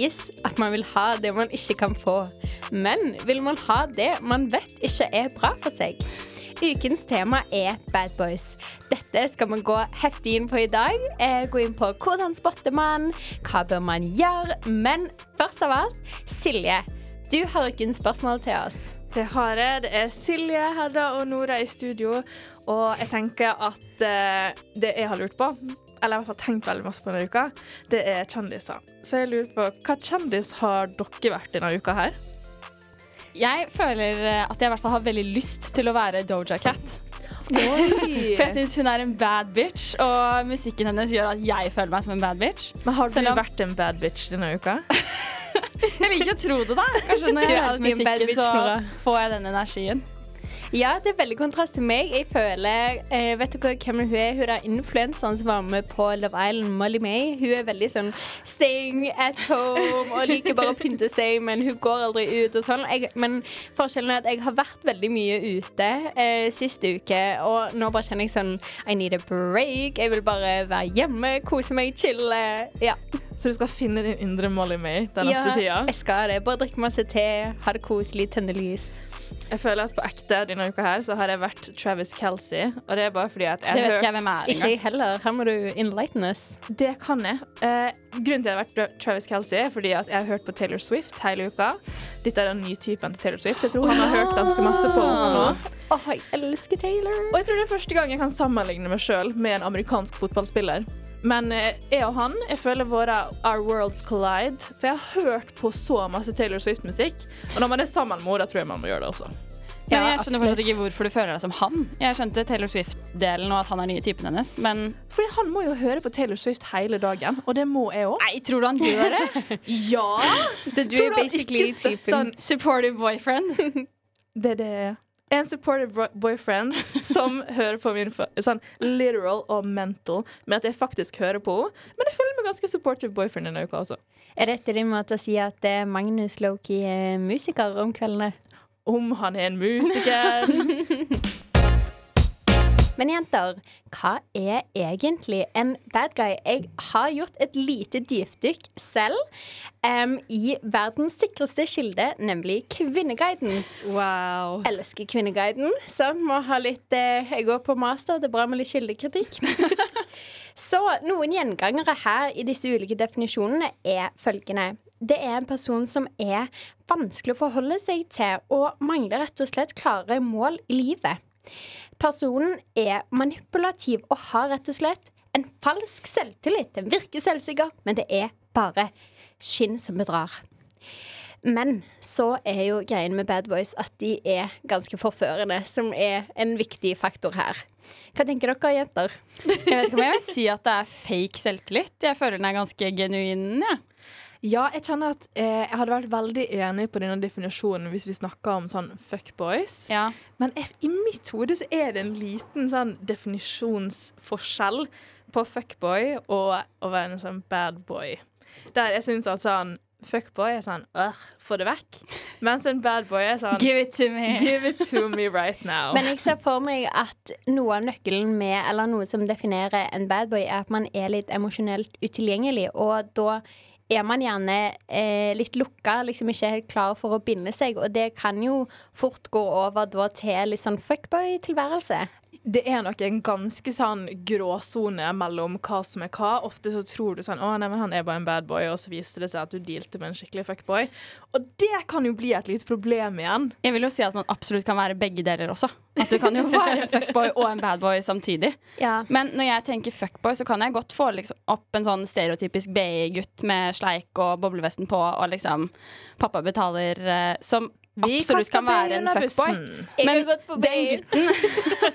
sies at man vil ha det man ikke kan få. Men vil man ha det man vet ikke er bra for seg? Ukens tema er Bad Boys. Dette skal vi gå heftig inn på i dag. Eh, gå inn på hvordan spotter man, hva bør man gjøre. Men først av alt, Silje, du har ukens spørsmål til oss. Det har jeg. Det er Silje, Hedda og Nora i studio. Og jeg tenker at eh, det jeg har lurt på, eller i hvert fall tenkt veldig masse på denne uka, det er kjendiser. Så jeg lurer på, hva kjendis har dere vært denne uka her? Jeg føler eh, at jeg i hvert fall har veldig lyst til å være Doja Cat. Oi! For jeg syns hun er en bad bitch, og musikken hennes gjør at jeg føler meg som en bad bitch. Men har du om- vært en bad bitch denne uka? Jeg liker å tro det, da. Kanskje når Du jeg hører musikken, så får jeg den energien. Ja, det er veldig kontrast til meg. Jeg føler eh, Vet dere hvem hun er? Hun er influenseren som var med på Love Island, Molly May. Hun er veldig sånn staying at home og liker bare å pynte seg, men hun går aldri ut og sånn. Jeg, men forskjellen er at jeg har vært veldig mye ute eh, sist uke, og nå bare kjenner jeg sånn I need a break. Jeg vil bare være hjemme, kose meg, chille. Ja. Så du skal finne din indre Molly May den neste tida? Ja, jeg skal det. Bare drikke masse te, ha det koselig, tenne lys. Jeg føler at på ekte denne uka her så har jeg vært Travis Kelsey. Og det er bare fordi at jeg Det har vet ikke jeg hvem er Ikke jeg heller. Her må du enlighten us. Det kan jeg. Eh, grunnen til at jeg har vært Travis Kelsey, er fordi at jeg har hørt på Taylor Swift hele uka. Dette er den nye typen til Taylor Swift. Jeg tror han har hørt ganske masse på henne nå. Åh, jeg elsker Taylor. Og jeg tror det er første gang jeg kan sammenligne meg sjøl med en amerikansk fotballspiller. Men eh, jeg og han jeg føler våre Our Worlds Collide. For jeg har hørt på så masse Taylor Swift-musikk. Og når man er sammen med henne, tror jeg man må gjøre det også. Men jeg skjønner fortsatt ikke hvorfor du føler deg som han. Jeg skjønte Taylor Swift-delen og at han er nye typen hennes, men Fordi han må jo høre på Taylor Swift hele dagen, og det må jeg òg. Nei, tror du han gjør det? Ja! Så du Tror er basically typen? Supportive boyfriend. Det er det jeg er. En supportive boyfriend som hører på min sånn literal og mental med at jeg faktisk hører på henne. Men jeg føler meg ganske supportive boyfriend denne uka også. Er dette din måte å si at eh, Magnus Loki er musiker om kveldene? Om han er en musiker. Men jenter, hva er egentlig en bad guy? Jeg har gjort et lite dypdykk selv um, i verdens sikreste kilde, nemlig Kvinneguiden. Wow. Elsker Kvinneguiden, så må ha litt eh, Jeg går på master, det er bra med litt kildekritikk. så noen gjengangere her i disse ulike definisjonene er følgende. Det er en person som er vanskelig å forholde seg til, og mangler rett og slett klare mål i livet. Personen er manipulativ og har rett og slett en falsk selvtillit. Den virker selvsikker, men det er bare skinn som bedrar. Men så er jo greien med Bad Boys at de er ganske forførende, som er en viktig faktor her. Hva tenker dere, jenter? Jeg vet ikke om jeg vil si at det er fake selvtillit. Jeg føler den er ganske genuin. Ja. Ja, jeg kjenner at eh, jeg hadde vært veldig enig på denne definisjonen hvis vi snakka om sånn fuckboys. Ja. Men jeg, i mitt hode så er det en liten sånn definisjonsforskjell på fuckboy og å være en sånn bad boy. Der jeg syns at sånn fuckboy er sånn øh, få det vekk. Mens en bad boy er sånn Give it to me. Give it to me right now. Men jeg ser for meg at noe av nøkkelen med, eller noe som definerer en bad boy, er at man er litt emosjonelt utilgjengelig, og da er man gjerne eh, litt lukka, liksom ikke helt klar for å binde seg, og det kan jo fort gå over da til litt sånn fuckboy-tilværelse. Det er nok en ganske sånn gråsone mellom hva som er hva. Ofte så tror du sånn Å, nei, men han er bare en bad boy, og så viser det seg at du dealte med en skikkelig fuckboy. Og det kan jo bli et lite problem igjen. Jeg vil jo si at man absolutt kan være begge deler også. At du kan jo være en fuckboy og en badboy samtidig. Ja. Men når jeg tenker fuckboy, så kan jeg godt få liksom opp en sånn stereotypisk BI-gutt med sleik og boblevesten på, og liksom pappa betaler, eh, som Vi absolutt kan være en fuckboy. Men den gutten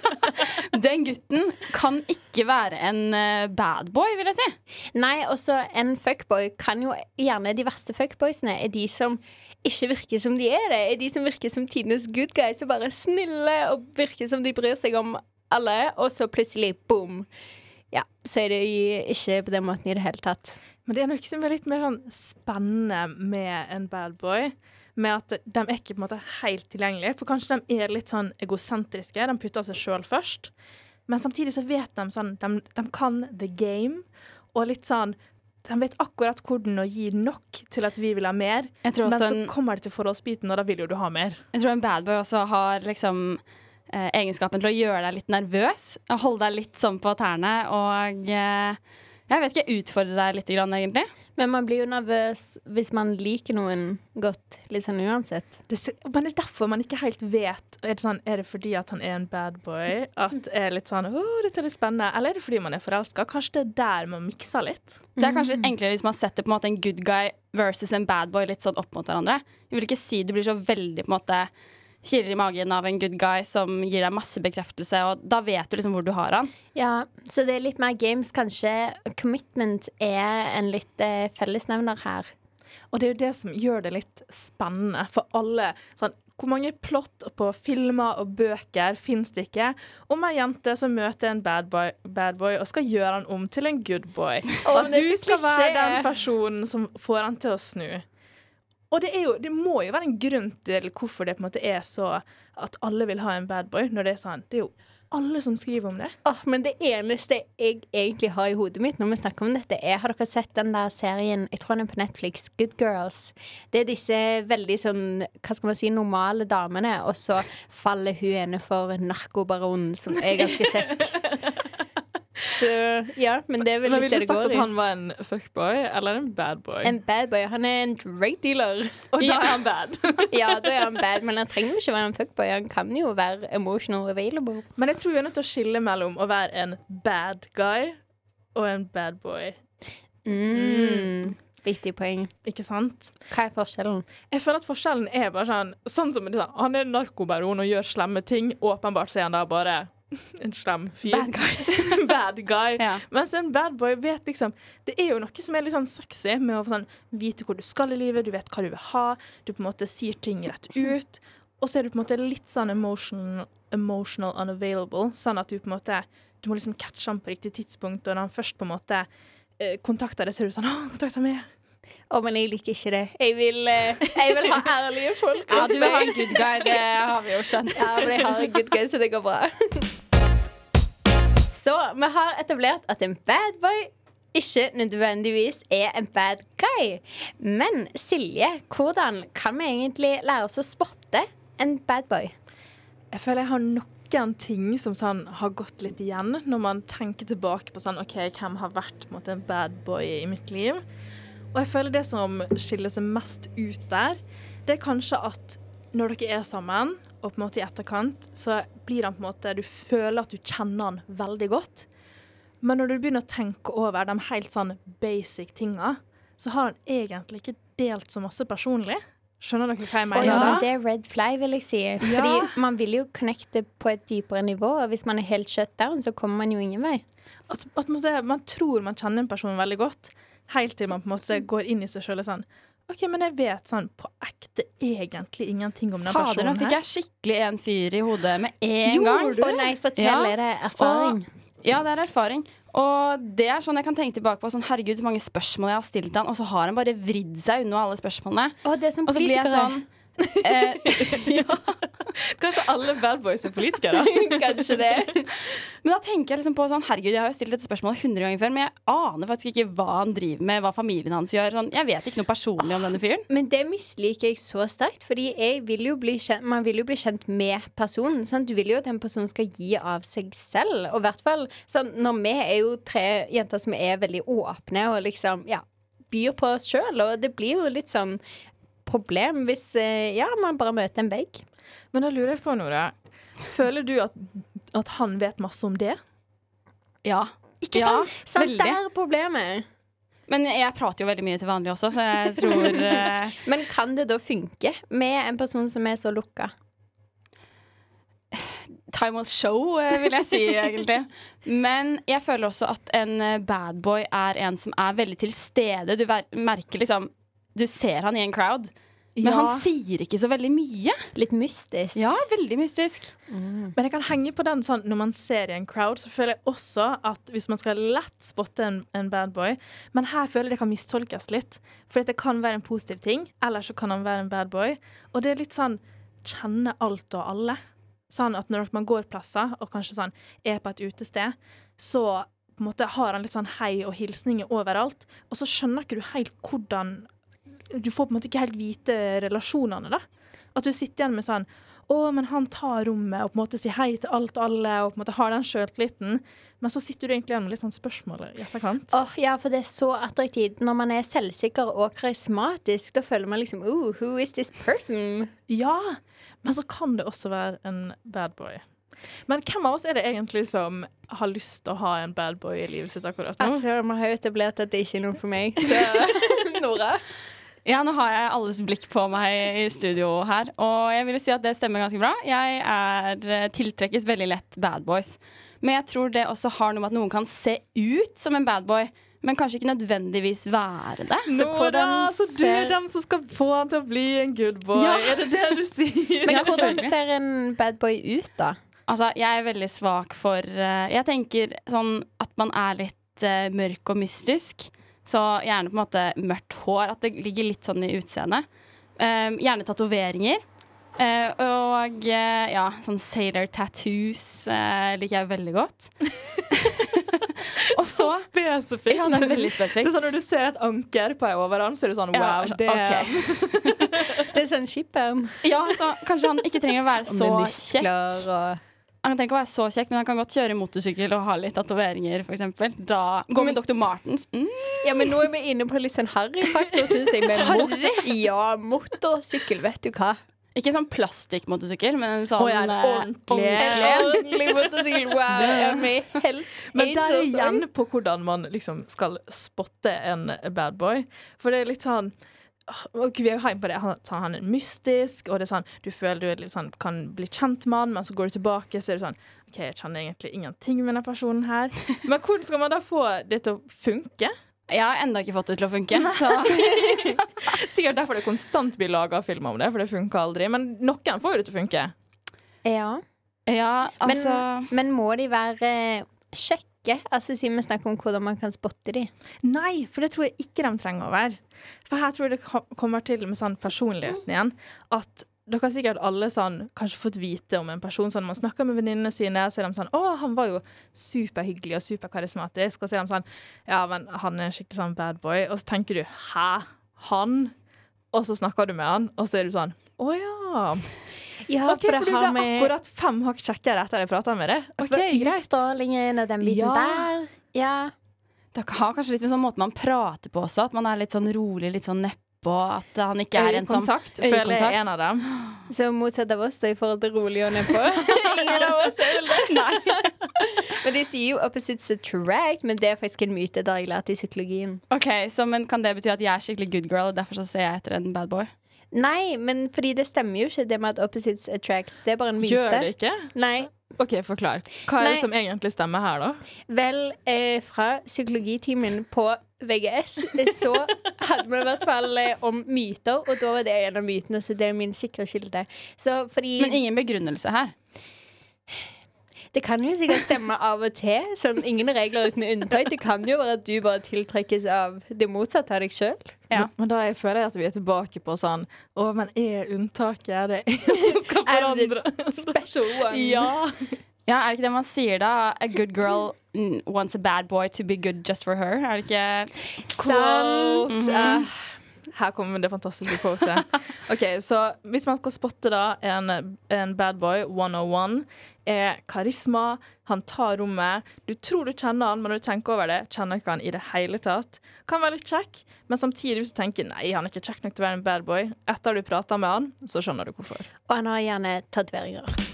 Den gutten kan ikke være en eh, badboy, vil jeg si. Nei, også en fuckboy kan jo gjerne De verste fuckboysene er de som ikke virker som de er det. Er de som virker som tidenes good guys og bare snille og virker som de bryr seg om alle, og så plutselig boom. Ja, så er det ikke på den måten i det hele tatt. Men det er noe som er litt mer sånn spennende med en bad boy. Med at de er ikke på en måte helt tilgjengelige. For kanskje de er litt sånn egosentriske. De putter seg sjøl først. Men samtidig så vet de sånn de, de kan the game. Og litt sånn de vet akkurat hvordan å gi nok til at vi vil ha mer, men så en, kommer det til forholdsbiten, og da vil jo du ha mer. jeg tror en bad boy også har liksom eh, egenskapen til å gjøre deg litt nervøs. Holde deg litt sånn på tærne og eh, Jeg vet ikke, utfordre deg litt, grann, egentlig. Men man blir jo nervøs hvis man liker noen godt, sånn uansett. Det, men det er derfor man ikke helt vet. Er det, sånn, er det fordi at han er en bad boy? At det er litt sånn Å, dette er litt spennende. Eller er det fordi man er forelska? Kanskje det er der man mikser litt? Det er kanskje litt enklere hvis man setter på en måte en good guy versus en bad boy litt sånn opp mot hverandre. Jeg vil ikke si du blir så veldig på en måte kirrer i magen av en good guy som gir deg masse bekreftelse, og da vet du liksom hvor du har han. Ja, så det er litt mer games, kanskje. Commitment er en litt eh, fellesnevner her. Og det er jo det som gjør det litt spennende for alle. Sånn, hvor mange plott på filmer og bøker fins det ikke om ei jente som møter en bad boy, bad boy og skal gjøre han om til en good boy? Og at du skal være den personen som får han til å snu. Og det, er jo, det må jo være en grunn til hvorfor det på en måte er så at alle vil ha en bad boy. Når det er sånn. Det er jo alle som skriver om det. Åh, men det eneste jeg egentlig har i hodet mitt når vi snakker om dette, er Har dere sett den der serien Jeg tror den er på Netflix, Good Girls? Det er disse veldig sånn Hva skal man si normale damene, og så faller hun ene for narkobaronen, som er ganske kjekk. Så ja, men det er vel litt Ville det du sagt at han var en fuckboy eller en bad boy? En badboy. Han er en drug dealer. Og da er han bad. Ja, da er han bad, men han trenger ikke være en fuckboy. Han kan jo være emotional available. Men jeg tror vi er nødt til å skille mellom å være en bad guy og en bad boy. Mm. Viktig poeng. Ikke sant? Hva er forskjellen? Jeg føler at forskjellen er bare sånn Sånn som det, Han er narkobaron og gjør slemme ting. Åpenbart så er han da bare en slem fyr. Bad guy. bad guy. Ja. Mens en bad boy vet liksom Det er jo noe som er litt sånn sexy med å sånn, vite hvor du skal i livet, du vet hva du vil ha, du på en måte sier ting rett ut. Og så er du på en måte litt sånn emotional, emotional unavailable, sånn at du på en måte Du må liksom catche han på riktig tidspunkt, og når han først på en måte eh, kontakter deg, så er du sånn Å, kontakter meg. Å, men jeg liker ikke det. Jeg vil, eh, jeg vil ha ærlige folk. Ja, du vil ha en good guy, det har vi jo skjønt. Ja, men jeg har en good guy, så det går bra. Så vi har etablert at en bad boy ikke nødvendigvis er en bad guy. Men Silje, hvordan kan vi egentlig lære oss å spotte en bad boy? Jeg føler jeg har noen ting som sånn, har gått litt igjen når man tenker tilbake på sånn, OK, hvem har vært måte, en bad boy i mitt liv. Og jeg føler det som skiller seg mest ut der, det er kanskje at når dere er sammen, og på en måte i etterkant, så blir han på en måte Du føler at du kjenner han veldig godt. Men når du begynner å tenke over de helt sånn basic tinga, så har han egentlig ikke delt så masse personlig. Skjønner dere hva jeg mener ja, det er red flag, vil jeg si. Fordi man vil jo connecte på et dypere nivå. Og hvis man er helt shut down, så kommer man jo ingen vei. at, at man, man tror man kjenner en person veldig godt, helt til man på en måte går inn i seg sjøl og sånn OK, men jeg vet sånn på ekte egentlig ingenting om den Fader, nå fikk jeg skikkelig en fyr i hodet med en Gjorde gang. Å nei, fortell. Ja. Er det erfaring? Ja, det er erfaring. Og det er sånn jeg kan tenke tilbake på sånn, Herregud, så mange spørsmål jeg har stilt han, og så har han bare vridd seg unna alle spørsmålene. Og, det som Og så blir jeg sånn eh, Kanskje alle bad boys er politikere? Kanskje det. Men da tenker jeg liksom på sånn Herregud, jeg har jo stilt dette spørsmålet 100 ganger før, men jeg aner faktisk ikke hva han driver med, hva familien hans gjør. Sånn, jeg vet ikke noe personlig om denne fyren. Men det misliker jeg så sterkt, fordi vil kjent, man vil jo bli kjent med personen. Sant? Du vil jo at den personen skal gi av seg selv. Og i hvert fall sånn, når vi er jo tre jenter som er veldig åpne og liksom, ja, byr på oss sjøl, og det blir jo litt sånn problem hvis eh, ja, man bare møter en vegg. Men da lurer jeg på, Nora. Føler du at, at han vet masse om det? Ja. Ikke Ja. sant? Sant, Veldig. det er problemet. Men jeg prater jo veldig mye til vanlig også, så jeg tror eh, Men kan det da funke med en person som er så lukka? Time will show, eh, vil jeg si, egentlig. Men jeg føler også at en badboy bad boy er en som er veldig til stede. Du merker liksom Du ser han i en crowd, men Ja. han sier ikke så veldig mye. Litt mystisk. Ja, veldig mystisk. Men jeg kan henge på den sånn når man ser i en crowd, så føler jeg også at hvis man skal lett spotte en, en bad boy Men her føler jeg det kan mistolkes litt. For det kan være en positiv ting, eller så kan han være en bad boy. Og det er litt sånn kjenne alt og alle. Sånn at når man går plasser, og kanskje sånn er på et utested, så på en måte har han litt sånn hei og hilsninger overalt, og så skjønner ikke du helt hvordan Du får på en måte ikke helt vite relasjonene, da. At du sitter igjen med sånn Å, men han tar rommet og på en måte sier hei til alt og alle og på en måte har den sjøltilliten. Men så sitter du egentlig igjen med litt sånn spørsmål i etterkant. Åh, ja, for det er så attraktivt. Når man er selvsikker og karismatisk, da føler man liksom oh, who is this person? Ja, men så kan det også være en bad boy. Men hvem av oss er det egentlig som har lyst til å ha en bad boy i livet sitt akkurat nå? Altså, Man har jo etablert at det ikke er noe for meg, så Nora? Ja, nå har jeg alles blikk på meg i studio her, og jeg vil si at det stemmer ganske bra. Jeg er eh, tiltrekkes veldig lett bad boys. Men jeg tror det også har noe med at noen kan se ut som en bad boy, men kanskje ikke nødvendigvis være det. Så Nora, så du er dem som skal få han til å bli en good boy. Ja. Er det det du sier? Men hvordan ser en bad boy ut, da? Altså, jeg er veldig svak for eh, Jeg tenker sånn at man er litt eh, mørk og mystisk. Så gjerne på en måte mørkt hår. At det ligger litt sånn i utseendet. Um, gjerne tatoveringer. Uh, og uh, ja, sånn sailor tattoos uh, liker jeg veldig godt. og så så spesifikt. Ja, det er veldig spesifikt. Det er sånn Når du ser et anker på ei overarm, så er du sånn Ja, wow, det okay. Det er sånn skipperen. Ja, så kanskje han ikke trenger å være så kjekk. muskler og Han trenger ikke å være så kjekk, men han kan godt kjøre motorsykkel og ha litt tatoveringer, f.eks. Da Gå med Dr. Martens. Mm. Ja, men nå er vi inne på litt sånn harry-faktor, syns jeg. Med mot ja, motorsykkel, vet du hva. Ikke sånn plastikkmotorsykkel, men en sånn oh, ja, en ordentlig. ordentlig. En ordentlig motorsykkel. Wow. Med helt Men der er igjen på hvordan man liksom skal spotte en bad boy. For det er litt sånn og vi er jo hype på det. Han, sånn, han er mystisk, og det er sånn, du føler du er litt sånn, kan bli kjent med han, men så går du tilbake, så er du sånn OK, jeg kjenner egentlig ingenting med denne personen her. Men hvordan skal man da få det til å funke? Jeg har ennå ikke fått det til å funke. Så. Sikkert derfor det konstant blir laga film om det, for det funker aldri. Men noen får jo det til å funke. Ja. Ja, altså Men må de være kjekke? Altså, Siden vi snakker om hvordan man kan spotte de. Nei, for det tror jeg ikke de trenger å være. For her tror jeg det kommer til med sånn personligheten igjen. At dere har sikkert alle sånn, kanskje fått vite om en person. Sånn, man snakker med venninnene sine, så er de sånn 'Å, han var jo superhyggelig og superkarismatisk.' Og så er de sånn 'Ja, men han er en skikkelig sånn bad boy.' Og så tenker du 'Hæ? Han?' Og så snakker du med han, og så er du sånn 'Å ja'. Ja, OK, for du ble akkurat fem hakk kjekkere etter jeg prata med deg. OK, for utstrålingen og den biten Ja. der. Ja. Det har kanskje litt med sånn måte man prater på også. At man er litt sånn rolig, litt sånn nedpå. At han ikke er en sånn Øyekontakt føler er en av dem. Så motsatt av oss da, i forhold til rolig og nedpå. Ingen av oss er vel det. men de sier jo 'opposites attract', men det er faktisk en myte. Det har jeg lært i psykologien. OK, så men kan det bety at jeg er skikkelig good girl, og derfor så ser jeg etter en bad boy? Nei, men fordi det stemmer jo ikke, det med at 'opposites attracts'. Det er bare en myte. Gjør det ikke? Nei. OK, forklar. Hva er Nei. det som egentlig stemmer her, da? Vel, eh, fra psykologitimen på VGS så hadde vi i hvert fall eh, om myter, og da var det en av mytene, så det er min sikre kilde. Så fordi Men ingen begrunnelse her. Det kan jo sikkert stemme av og til. Sånn, ingen regler uten unntak. Det kan jo være at du bare tiltrekkes av det motsatte av deg sjøl. Ja. Men, men da jeg føler jeg at vi er tilbake på sånn Å, men er unntaket det en som skal Er det forandre? Special one. ja. Ja, Er det ikke det man sier da? A good girl mm, wants a bad boy to be good just for her. Er det ikke Sant. Quotes. Ah, Her kommer det fantastiske quotet. OK, så hvis man skal spotte da en, en bad boy 101, er karisma, han tar rommet. Du tror du kjenner han, men når du tenker over det, kjenner ikke han i det hele tatt. Kan være litt kjekk, men samtidig hvis du tenker nei, han er ikke kjekk nok til å være en bad boy, etter du prater med han, så skjønner du hvorfor. og han har gjerne tatoveringer.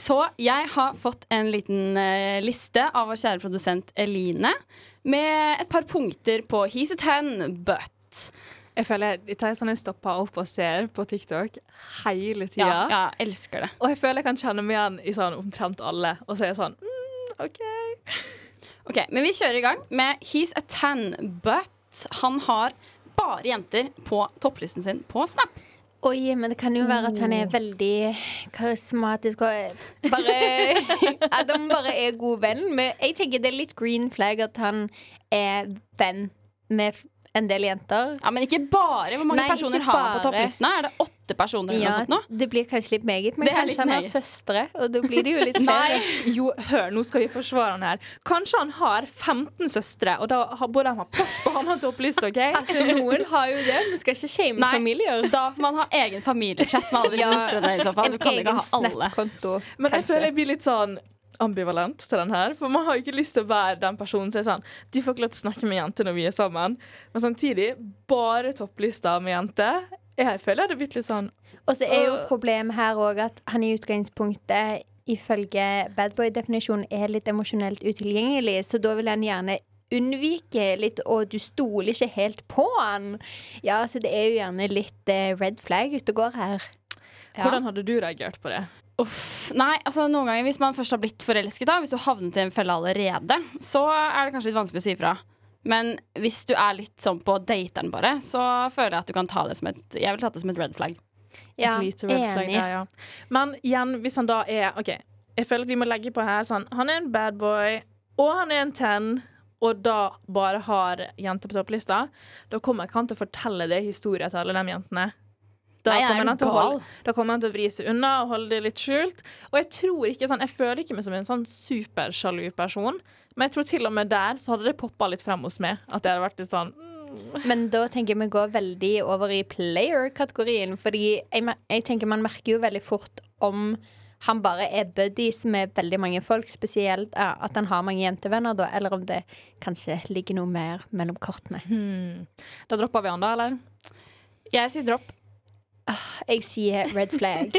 Så jeg har fått en liten uh, liste av vår kjære produsent Eline med et par punkter på He's a ten, but. Jeg føler jeg jeg stopper opp og ser på TikTok hele tida. Ja, ja, elsker det. Og jeg føler jeg kan kjenne meg igjen i sånn omtrent alle. Og så er jeg sånn mm, OK. Ok, Men vi kjører i gang med He's a ten, but han har bare jenter på topplisten sin på Snap. Oi, men det kan jo være at han er veldig karismatisk og bare At han bare er god venn. Men jeg tenker det er litt green flag at han er venn med en del jenter. Ja, Men ikke bare. Hvor mange Nei, personer har han på topplistene? Er det åtte personer eller Ja, noe sånt nå? det blir kanskje litt meget, men kanskje han har søstre, og da blir det jo litt flere. Jo, hør, nå skal vi forsvare han her. Kanskje han har 15 søstre, og da har- både han har plass på han har toppliste, OK? Altså, noen har jo det. Vi skal ikke shame Nei. familier. Da får man ha egen familiechat med alle Ja, søstrene i så fall. Du kan ikke ha alle. Men jeg føler jeg blir litt sånn ambivalent til den her. For man har jo ikke lyst til å være den personen som er sånn Du får ikke lov til å snakke med jenter når vi er sammen. Men samtidig, bare topplista med jenter. Jeg føler det er blitt litt sånn Og så er jo problemet her òg at han i utgangspunktet ifølge badboy-definisjonen er litt emosjonelt utilgjengelig, så da vil han gjerne unnvike litt, og du stoler ikke helt på han. Ja, så det er jo gjerne litt eh, red flag ute og går her. Ja. Hvordan hadde du reagert på det? Uff. Nei, altså noen ganger hvis man først har blitt forelsket, da, hvis du har havnet i en felle allerede, så er det kanskje litt vanskelig å si ifra. Men hvis du er litt sånn på dateren bare, så føler jeg at du kan ta det som et Jeg vil tatt det som et red flag. Ja, Et lite red flag enig. der, ja. Men igjen, hvis han da er OK, jeg føler at vi må legge på her sånn Han er en bad boy, og han er en ten, og da bare har jenter på topplista. Da kommer ikke han til å fortelle det historien til alle de jentene. Da, Nei, er kommer han til å gal? holde, da kommer han til å vri seg unna og holde det litt skjult. Og jeg tror ikke sånn, jeg føler ikke meg som en sånn supersjalu person, men jeg tror til og med der så hadde det poppa litt frem hos meg. At jeg hadde vært litt sånn mm, Men da tenker jeg vi går veldig over i player-kategorien. Fordi jeg, jeg tenker man merker jo veldig fort om han bare er buddies med veldig mange folk, spesielt ja, at han har mange jentevenner, da, eller om det kanskje ligger noe mer mellom kortene. hmm. Da dropper vi han, da, eller? Jeg sier dropp. Jeg sier red flag.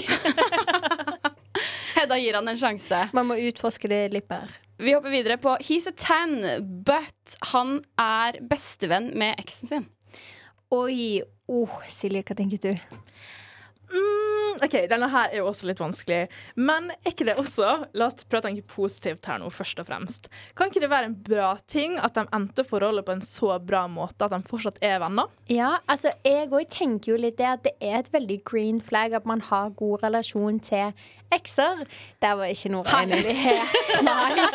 Hedda gir han en sjanse. Man må utforske det litt mer. Vi hopper videre på He's a ten, but han er bestevenn med eksen sin. Oi. Oh, Silje, hva tenker du? Mm, OK, denne her er jo også litt vanskelig. Men er ikke det også La oss prøve å tenke positivt her nå, først og fremst. Kan ikke det være en bra ting at de endte forholdet på en så bra måte at de fortsatt er venner? Ja, altså jeg òg tenker jo litt det at det er et veldig green flag at man har god relasjon til ekser. Der var ikke noe regnelighet. Nei.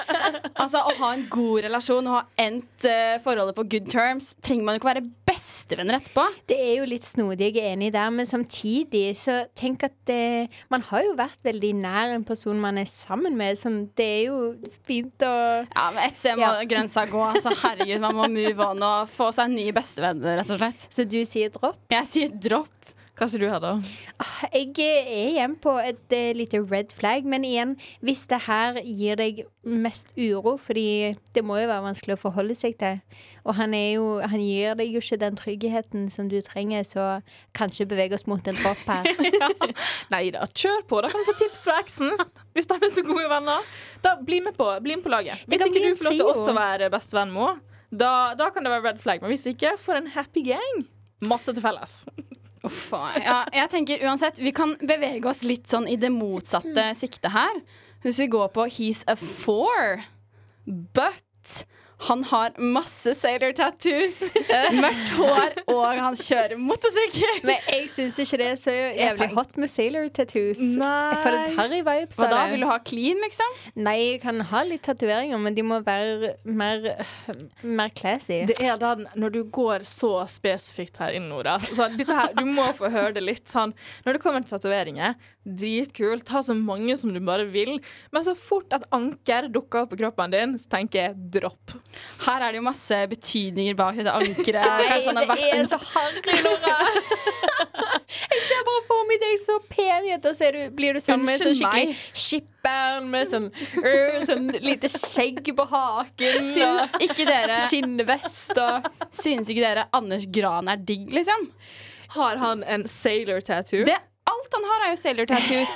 Altså, å ha en god relasjon og ha endt eh, forholdet på good terms, trenger man jo ikke være bestevenner etterpå. Det er jo litt snodig, jeg er enig der, men samtidig så tenk at det, man har jo vært veldig nær en person man er sammen med. så det er jo fint å Ja, men Et sted må Ja. grensa gå. Altså, herregud, Man må move on og få seg en ny bestevenn, rett og slett. Så du sier dropp? Jeg sier dropp. Hva sier du her, da? Jeg er igjen på et eh, lite red flag, men igjen, hvis det her gir deg mest uro, fordi det må jo være vanskelig å forholde seg til, og han, er jo, han gir deg jo ikke den tryggheten som du trenger, så kanskje bevege oss mot en dropp her. Nei da, kjør på. Da kan vi få tips fra eksen. Hvis de er så gode venner. Da Bli med på, bli med på laget. Hvis ikke du får lov til også å være bestevenn med henne, da, da kan det være red flag. Men hvis ikke, for en happy gang. Masse til felles. Uff, ja, jeg tenker uansett Vi kan bevege oss litt sånn i det motsatte siktet her. Hvis vi går på He's a four, but han har masse sailor tattoos, mørkt hår, og han kjører motorsykkel. Men jeg syns ikke det er så jævlig hot med sailor tattoos. Nei. Jeg får litt harry-vibes Hva da? Vil du ha clean, liksom? Nei, jeg kan ha litt tatoveringer, men de må være mer, mer classy. Det er da når du går så spesifikt her inn, Nora. Så dette her, du må få høre det litt sånn Når det kommer til tatoveringer, dritkult. Ta så mange som du bare vil. Men så fort et anker dukker opp på kroppen din, så tenker jeg dropp. Her er det jo masse betydninger bak dette ankeret. Nei, det er en så harry, Nora. Jeg ser bare for meg deg så pen, jente, og så du, blir du sammen med sånn skikkelig Skipper skipperen med sånn, øh, sånn lite skjegg på haken. Syns ikke dere Skinnvest og Syns ikke dere Anders Gran er digg, liksom? Har han en sailor tattoo? Det, alt han har, er jo sailor tattoos.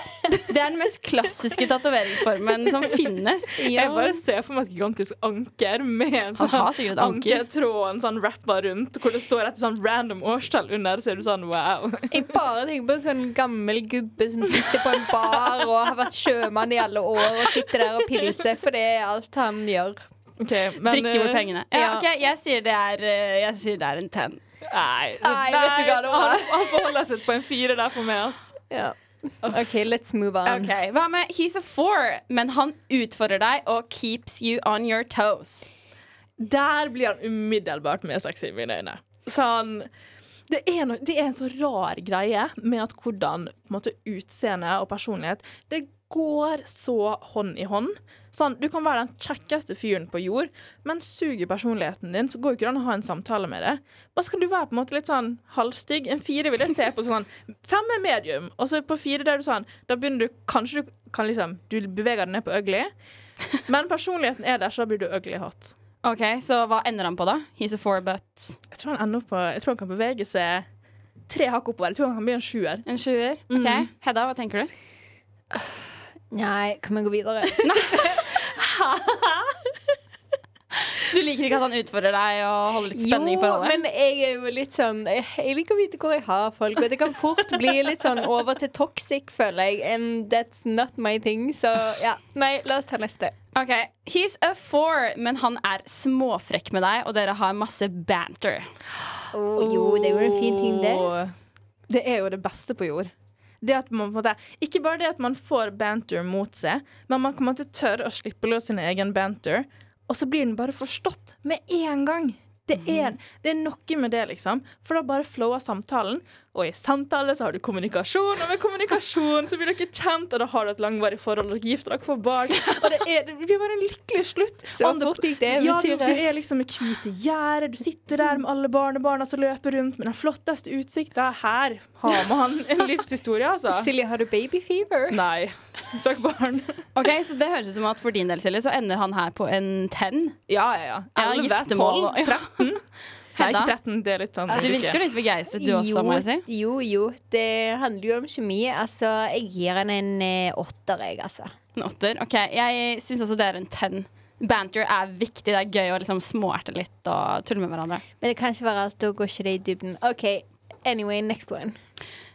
Det er den mest klassiske tatoveringsformen som finnes. Jeg bare ser for meg et gigantisk anker med en sånn Han har anker. ankertråd en sånn rappa rundt, hvor det står et sånn random årstall under, så er du sånn wow. Jeg bare tenker på en sånn gammel gubbe som sitter på en bar og har vært sjømann i alle år og sitter der og pilser, for det er alt han gjør. Okay, men, Drikke bort eh, pengene. Ja, ja. ok, jeg sier det er, eh, jeg sier det er en ten. Nei, Nei, vet du hva, Nora? han, han får holde seg på en fire der for meg, ass. OK, let's move on. Ok, Hva med he's a four, men han utfordrer deg og keeps you on your toes? Der blir han umiddelbart mer sexy i mine øyne. Sånn det er, no, det er en så rar greie med at hvordan på en måte, utseende og personlighet Det går så hånd i hånd. Sånn, Du kan være den kjekkeste fyren på jord, men suger personligheten din, så går jo ikke det an å ha en samtale med det. Og så kan du være på en måte litt sånn halvstygg. En fire vil jeg se på sånn Fem er medium, og så på fire der er du sånn Da begynner du Kanskje du kan liksom Du beveger deg ned på ugly, men personligheten er der, så da blir du ugly hot. OK, så hva ender han på, da? He's a four, but Jeg tror han ender opp på Jeg tror han kan bevege seg tre hakk oppover. Jeg tror han kan bli en sjuer. En sjuer? OK. mm. Hedda, hva tenker du? Nei, kan vi gå videre? Du liker ikke at han utfordrer deg og holder litt spenning jo, for alle? men jeg er jo litt sånn Jeg, jeg liker å vite hvor jeg har folk, og det kan fort bli litt sånn over til toxic, føler jeg. And that's not my thing. Så ja. Nei, la oss ta neste. OK. He's a four, men han er småfrekk med deg, og dere har masse banter. Oh, jo, det er jo en fin ting, det. Det er jo det beste på jord. Det at man, på en måte, ikke bare det at man får banter mot seg, men man på en måte tørre å slippe løs sin egen banter, og så blir den bare forstått med en gang. Det er, det er noe med det, liksom. For da bare flower samtalen. Og i samtale så har du kommunikasjon, og med kommunikasjon så blir dere kjent, og da har du et langvarig forhold, og dere gifter dere får barn. Og det, er, det blir bare en lykkelig slutt. Så fort gikk det ja, du, du er liksom i hvite gjerdet, du sitter der med alle barnebarna som løper rundt med den flotteste utsikta. Her har man en livshistorie, altså. Silje, har du babyfever? Nei. Fuck barn. Ok, Så det høres ut som at for din del, Silje, så ender han her på en ten. Ja, ja, ja. Ja, 11, giftermål 12, 13. Nei, Hedda? ikke 13. Det er litt sånn Du virker jo litt begeistret du også, må jeg si. jo, jo. Det handler jo om kjemi. Altså, jeg gir henne en eh, åtter, jeg, altså. En åtter. Ok, Jeg syns også det er en ten. Banter er viktig. Det er gøy å liksom småerte litt og tulle med hverandre. Men det kan ikke være alt, da går ikke det i dybden. OK, anyway, next one.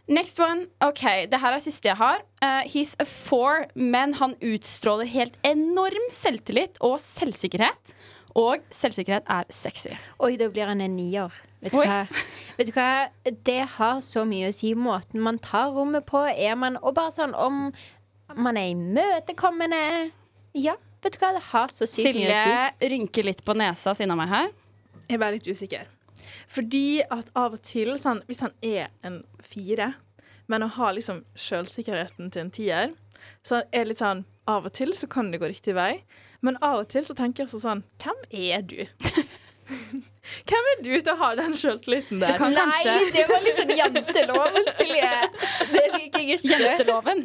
Next one. Ok, Det her er siste jeg har. Uh, he's a four, men han utstråler helt enorm selvtillit og selvsikkerhet. Og selvsikkerhet er sexy. Oi, da blir han en nier. Vet du, hva? Vet du hva? Det har så mye å si. Måten man tar rommet på, er man Og bare sånn om man er imøtekommende. Ja, vet du hva? Det har så sykt mye å si. Silje rynker litt på nesa siden av meg her. Jeg er bare litt usikker. Fordi at av og til, sånn, hvis han er en fire, men å ha liksom sjølsikkerheten til en tier, så er det litt sånn Av og til så kan det gå riktig vei, men av og til så tenker jeg også sånn Hvem er du? Hvem er du til å ha den sjøltilliten der? Kan- Nei, kanskje- det var liksom janteloven, Silje. Det liker jeg ikke. Jenteloven.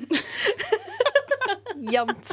Jant.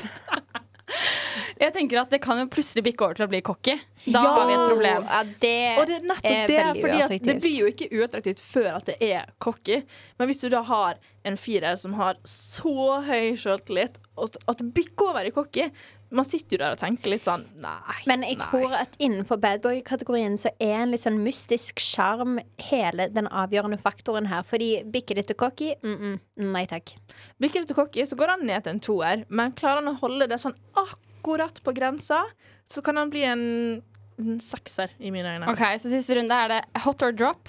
Jeg tenker at Det kan jo plutselig bikke over til å bli cocky. Da Ja. har vi et problem. Ja, det Og det er nettopp er det, fordi det blir jo ikke uattraktivt før at det er cocky. Men hvis du da har en firer som har så høy sjøltillit, at det bikker over i cocky Man sitter jo der og tenker litt sånn Nei. Men jeg nei. tror at innenfor badboy-kategorien så er en litt sånn mystisk sjarm hele den avgjørende faktoren her. Fordi bikker det til cocky? Mm -mm. Nei takk. Bikker det til cocky, så går han ned til en toer. Men klarer han å holde det sånn akkurat på grensa, så kan han bli en, en sekser i mine øyne. Ok, Så siste runde er det hot or drop.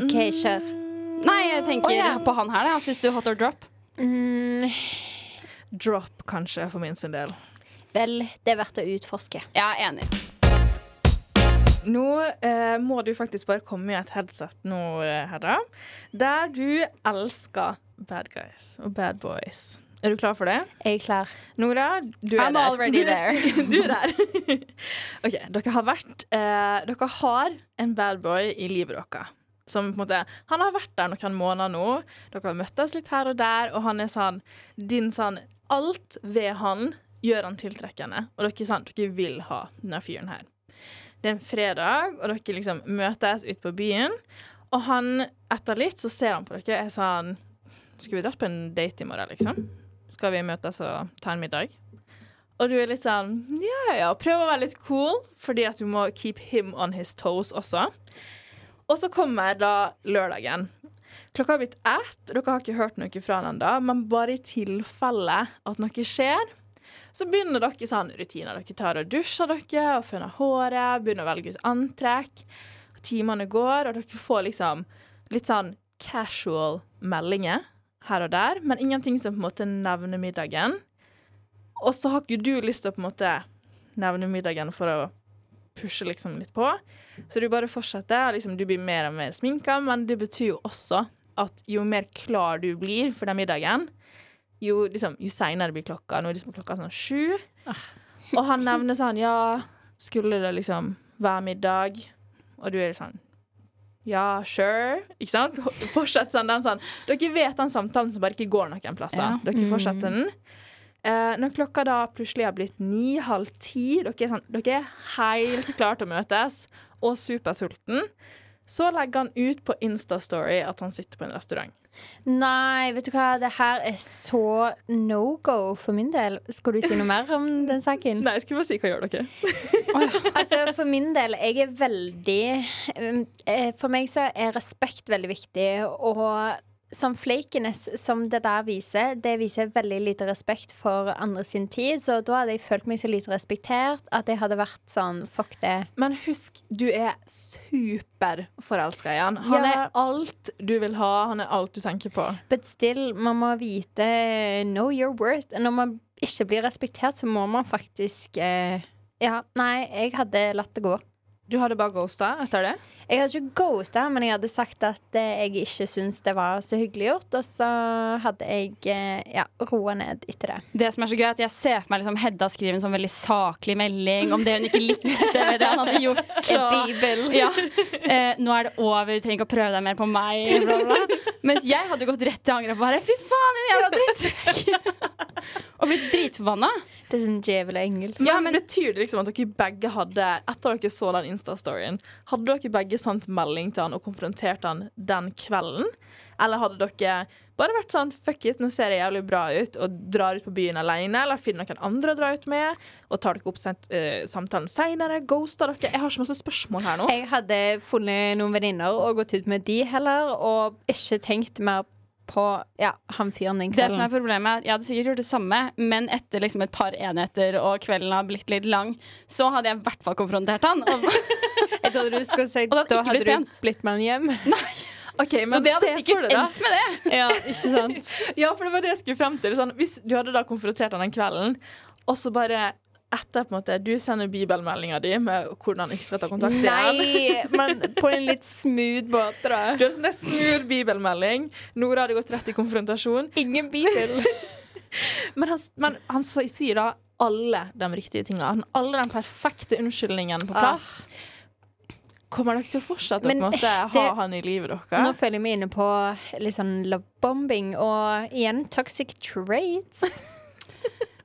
OK, kjør. Nei, jeg tenker oh, ja. på han her. Han Syns du hot or drop? Mm, Drop, kanskje, for min sin del. vel, det er verdt å utforske. Er enig. Nå eh, må du faktisk bare komme i et headset nå, eh, Hedda, der du elsker bad guys og bad boys. Er du klar for det? Jeg er klar. Nora, du er I'm der. already there. du er der. OK, dere har vært eh, Dere har en bad boy i livet deres. Som på en måte Han har vært der noen måneder nå. Dere har møttes litt her og der, og han er sånn Din sånn Alt ved han gjør han tiltrekkende, og dere, sånn, dere vil ha denne fyren her. Det er en fredag, og dere liksom møtes ute på byen. Og han, etter litt, så ser han på dere og er sånn Skulle vi dratt på en date i morgen, liksom? Skal vi møtes og ta en middag? Og du er litt sånn Ja, ja, prøv å være litt cool, fordi at du må keep him on his toes også. Og så kommer da lørdagen. Klokka har blitt ett, dere har ikke hørt noe fra han ennå, men bare i tilfelle at noe skjer, så begynner dere sånn rutiner. Dere tar og dusjer dere og føner håret, begynner å velge ut antrekk. Timene går, og dere får liksom litt sånn casual meldinger her og der, men ingenting som på en måte nevner middagen. Og så har ikke du lyst til å på en måte nevne middagen for å pushe liksom litt på. Så du bare fortsetter, liksom, du blir mer og mer sminka, men det betyr jo også at jo mer klar du blir for den middagen, jo, liksom, jo seinere blir klokka. Nå er liksom klokka sånn sju. Og han nevner sånn Ja, skulle det liksom være middag? Og du er sånn ja, sure. Ikke sant? Fortsett sånn, den sånn. Dere vet den samtalen som bare ikke går noen plasser. Ja. Dere fortsetter den. Eh, når klokka da plutselig har blitt ni-halv ti, dere, er sånn, dere er helt klare til å møtes og supersulten, så legger han ut på Instastory at han sitter på en restaurant. Nei, vet du hva, det her er så no go for min del. Skal du si noe mer om den saken? Nei, jeg skulle bare si hva gjør dere? Altså, For min del, jeg er veldig eh, For meg så er respekt veldig viktig. Og som flakiness som det der viser, det viser veldig lite respekt for andre sin tid. Så da hadde jeg følt meg så lite respektert at jeg hadde vært sånn fuck det. Men husk, du er superforelska i han. Han Ja. er alt du vil ha, han er alt du tenker på. But still, man må vite know your worth. Når man ikke blir respektert, så må man faktisk eh, Ja, nei, jeg hadde latt det gå. Du hadde bare ghosta etter det? Jeg hadde ikke ghosta, men jeg hadde sagt at eh, jeg ikke syntes det var så hyggelig gjort. Og så hadde jeg eh, ja, roa ned etter det. Det som er så gøy, er at jeg ser for meg liksom Hedda skrive en sånn veldig saklig melding om det hun ikke likte ved det han hadde gjort. En bibel. ja, eh, nå er det over, du trenger ikke å prøve deg mer på meg. Bla, bla. Mens jeg hadde gått rett til angrep og bare fy faen, en jævla drittsekk! og blitt dritforbanna. Det er sånn djevel og engel. Ja, men Betyr det liksom at dere begge hadde Etter dere så den Insta-storyen, hadde dere begge sendt melding til han og konfrontert han den kvelden? Eller hadde dere bare vært sånn fuck it, nå ser det jævlig bra ut, og drar ut på byen alene? Eller finner noen andre å dra ut med? Og tar dere opp sent, uh, samtalen seinere? Ghoster dere? Jeg har så masse spørsmål her nå. Jeg hadde funnet noen venninner og gått ut med de heller, og ikke tenkt mer på ja, han fyren den Det som er problemet er Jeg hadde sikkert gjort det samme, men etter liksom et par enheter og kvelden har blitt litt lang, så hadde jeg i hvert fall konfrontert han. Og, Jeg trodde du skulle si da hadde blitt du blitt med han hjem. Ok, men og det hadde sikkert det, endt med det. Ja, ikke sant? Ja, for det var det jeg skulle frem til. Sånn, hvis du hadde da konfrontert han den kvelden, og så bare etter på en måte, Du sender bibelmeldinga di med hvordan ikke skal ta kontakt igjen. Nei, men på en litt smooth måte, da. Du har sånn det smooth bibelmelding. Nora hadde gått rett i konfrontasjon. Ingen bibel. Men han, men han så- sier da alle de riktige tinga. Alle den perfekte unnskyldningen på plass. Kommer dere til å fortsette Men å måte, ha han i livet Nå føler jeg meg inne på litt sånn lovebombing, og igjen toxic traits.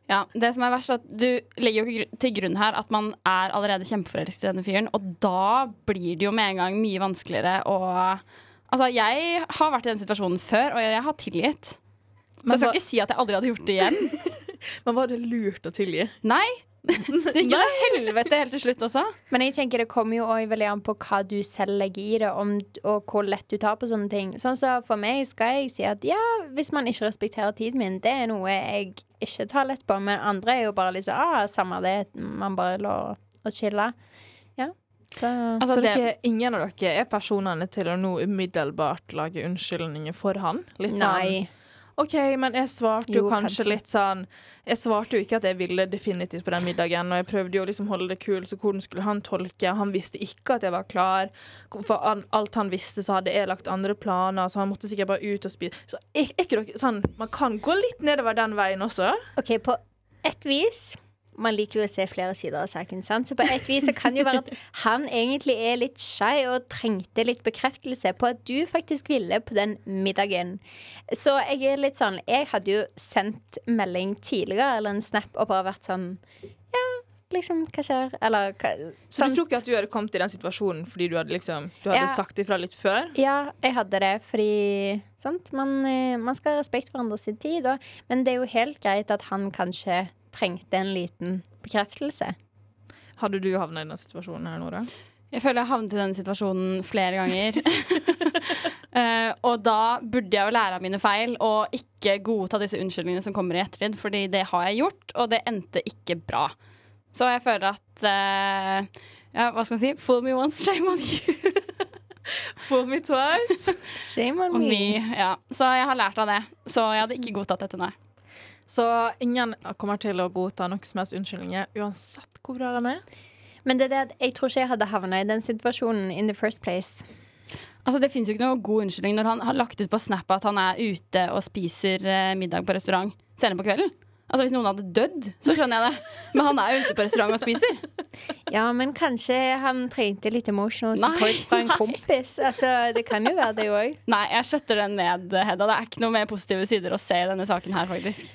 Ja, det som er verst er at Du legger jo ikke til grunn her at man er allerede kjempeforelsket i denne fyren, og da blir det jo med en gang mye vanskeligere å Altså, jeg har vært i den situasjonen før, og jeg, har tilgitt. Så jeg skal ikke si at jeg aldri hadde gjort det igjen. Men var det lurt å tilgi? Nei. Det gikk jo helvete helt til slutt også. Men jeg tenker det kommer jo også veldig an på hva du selv legger i det, om, og hvor lett du tar på sånne ting. Sånn så For meg skal jeg si at ja, hvis man ikke respekterer tiden min, det er noe jeg ikke tar lett på. Men andre er jo bare litt sånn ah, samme det, man bare lå og chilla. Ja. Så Altså, så det- dere, ingen av dere er personene til å nå umiddelbart lage unnskyldninger for han? Litt sånn nei. OK, men jeg svarte jo, Jo, kanskje, kanskje. litt sånn Jeg svarte jo ikke at jeg ville definitivt på den middagen, og jeg prøvde jo liksom holde det kul, så hvordan skulle han tolke? Han visste ikke at jeg var klar. For alt han visste, så hadde jeg lagt andre planer, så han måtte sikkert bare ut og spise. Så er ikke dere sånn Man kan gå litt nedover den veien også. OK, på ett vis man liker jo å se flere sider av saken, sant? så på et vis så kan det jo være at han egentlig er litt shy og trengte litt bekreftelse på at du faktisk ville på den middagen. Så jeg er litt sånn Jeg hadde jo sendt melding tidligere eller en snap og bare vært sånn Ja, liksom, hva skjer? Eller hva Så du tror ikke at du hadde kommet i den situasjonen fordi du hadde liksom Du hadde Ja. sagt ifra litt før? Ja, jeg hadde det fordi sant? Man, eh, man skal ha respekt for andres tid. Og, men det er jo helt greit at han kanskje trengte en liten bekreftelse. Hadde du havna i den situasjonen her, Nora? Jeg føler jeg har havnet i denne situasjonen flere ganger. uh, og da burde jeg jo lære av mine feil og ikke godta disse unnskyldningene som kommer i ettertid, fordi det har jeg gjort, og det endte ikke bra. Så jeg føler at uh, ja, hva skal man si? Fool me once, shame on you. Fool me twice. Shame on On me. me. Ja. Så jeg har lært av det. Så jeg hadde ikke godtatt dette, nei. Så ingen kommer til å godta noe som helst unnskyldninger, uansett hvor bra de er. Men det er det at jeg tror ikke jeg hadde havna i den situasjonen in the first place. Altså Det fins jo ikke noe god unnskyldning når han har lagt ut på Snap at han er ute og spiser eh, middag på restaurant senere på kvelden. Altså Hvis noen hadde dødd, så skjønner jeg det. Men han er jo ute på restaurant og spiser. Ja, men kanskje han trengte litt emotional support fra en nei. kompis. Altså, Det kan jo være det òg. Nei, jeg skjøtter den ned, Hedda. Det er ikke noe mer positive sider å se i denne saken her, faktisk.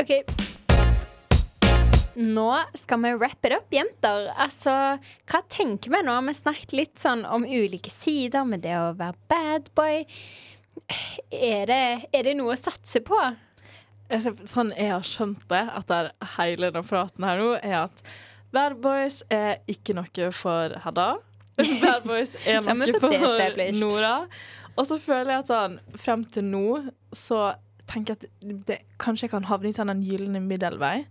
OK. Nå skal vi wrap it up, jenter. Altså, hva tenker vi nå? Vi har snakket litt sånn om ulike sider med det å være bad boy. Er det, er det noe å satse på? Jeg Sånn jeg har skjønt det etter hele denne praten her nå, er at Bad Boys er ikke noe for Hedda. Bad Boys er noe for. Nora. Og så føler jeg at sånn frem til nå så tenker at det, kanskje jeg kan havne i sånn en gyllen middelvei.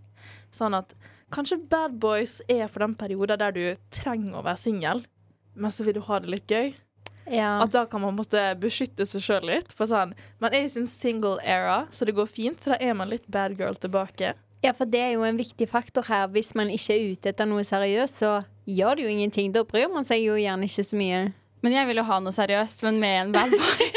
Sånn at kanskje Bad Boys er for den perioden der du trenger å være singel, men så vil du ha det litt gøy. Ja. At da kan man måtte beskytte seg sjøl litt. For sånn, man er i sin single era, så det går fint. Så da er man litt bad girl tilbake. ja, for det er jo en viktig faktor her. Hvis man ikke er ute etter noe seriøst, så gjør det jo ingenting. Da bryr man seg jo gjerne ikke så mye. Men jeg vil jo ha noe seriøst, men med en bad boy.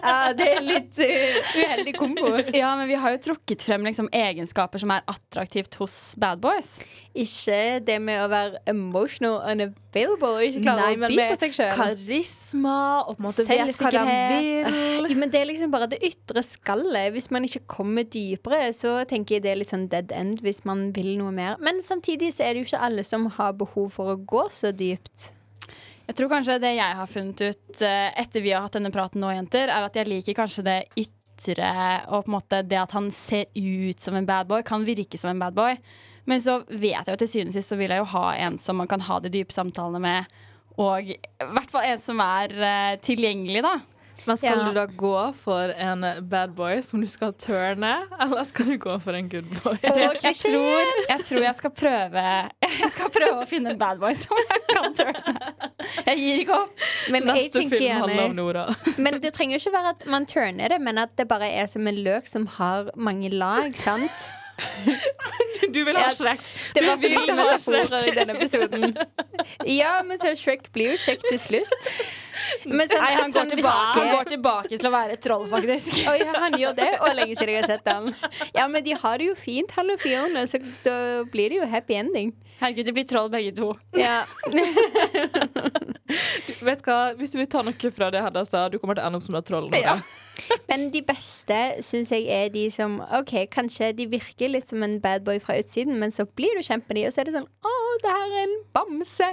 Ja, det er litt uh, uheldig kombo. ja, men vi har jo trukket frem liksom, egenskaper som er attraktivt hos bad boys. Ikke det med å være emotional unavailable og ikke klare Nei, å by på seg sjøl. Karisma og Selvsikkerhet. Ja, men det er liksom bare det ytre skallet. Hvis man ikke kommer dypere, så tenker jeg det er litt sånn dead end hvis man vil noe mer. Men samtidig så er det jo ikke alle som har behov for å gå så dypt. Jeg tror kanskje det jeg har funnet ut eh, etter vi har hatt denne praten nå, jenter, er at jeg liker kanskje det ytre og på en måte det at han ser ut som en bad boy, kan virke som en bad boy. Men så vet jeg jo til syvende og sist så vil jeg jo ha en som man kan ha de dype samtalene med. Og i hvert fall en som er uh, tilgjengelig, da. Men skal Ja. du da gå for en bad boy som du skal turne, eller skal du gå for en good boy? Jeg tror jeg, jeg, tror, jeg tror jeg skal prøve Jeg skal prøve å finne en bad boy som jeg kan turne. Jeg gir ikke opp. Men Neste film handler om Nora. Men det trenger jo ikke være at man turner det, men at det bare er som en løk som har mange lag, sant? Du vil ha Ja, Shrek. Det var Du vil ha metaforer i denne episoden. Ja, men så Shrek blir jo kjekk til slutt. Men så Nei, han går, går, tilbake, han går tilbake til å være et troll, faktisk. Oi, han gjør det, og lenge siden jeg har sett ham. Ja, men de har det jo fint, Hallo Fiona, så da blir det jo happy ending. Herregud, de blir troll begge to. Ja. Vet hva, Hvis du vil ta noe fra det Hedda sa, du kommer til å ende opp som et troll. Nå, Ja. Men de beste syns jeg er de som OK, kanskje de virker litt som en bad boy fra utsiden, men så blir du kjent med de, og så er det sånn Å, det her er en bamse.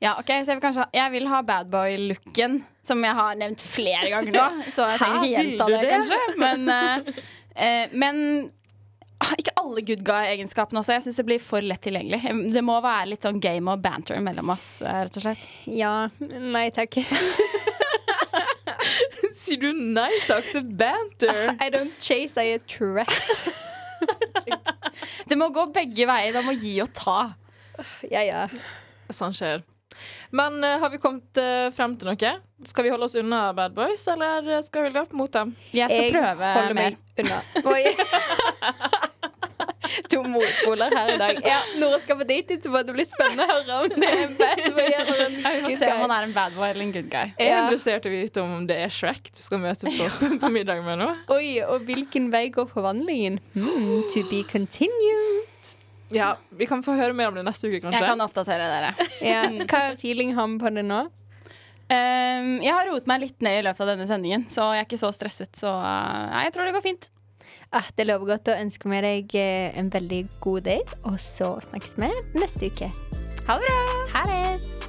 Ja, ok, så jeg vil, kanskje, jeg vil ha badboy-looken, som jeg har nevnt flere ganger nå. Så jeg trenger ikke gjenta det, kanskje. Men, uh, uh, men ah, ikke alle good guy-egenskapene også. Jeg syns det blir for lett tilgjengelig. Det må være litt sånn game og banter mellom oss, eh, rett og slett. Ja. Nei takk. Sier du nei takk til banter? I don't chase, I attract. Det må gå begge veier. Man må gi og ta. Ja, ja. Sånn skjer. Men uh, har vi kommet uh, frem til noe? Skal vi holde oss unna bad boys, eller eh, skal vi løpe mot dem? Jeg skal Jeg prøve holder meg unna. To motpoler her i dag. Ja, Nora skal på date etterpå. Det blir spennende å høre om det er en bad boy eller en good guy. se om han er en bad boy eller en good guy. Jeg er interessert i å vite om det er Shrek du skal møte på, på middag med nå. Oi, og hvilken vei går forvandlingen? Hmm, to be continued. Ja, Vi kan få høre mer om det neste uke, kanskje. Jeg kan oppdatere dere. Ja, hva feeling har vi på det nå? Um, jeg har roet meg litt ned i løpet av denne sendingen, så jeg er ikke så stresset. Så uh, nei, jeg tror det går fint. Ah, det lover godt å ønske med deg eh, en veldig god date, og så snakkes vi neste uke. Ha det bra! Ha det!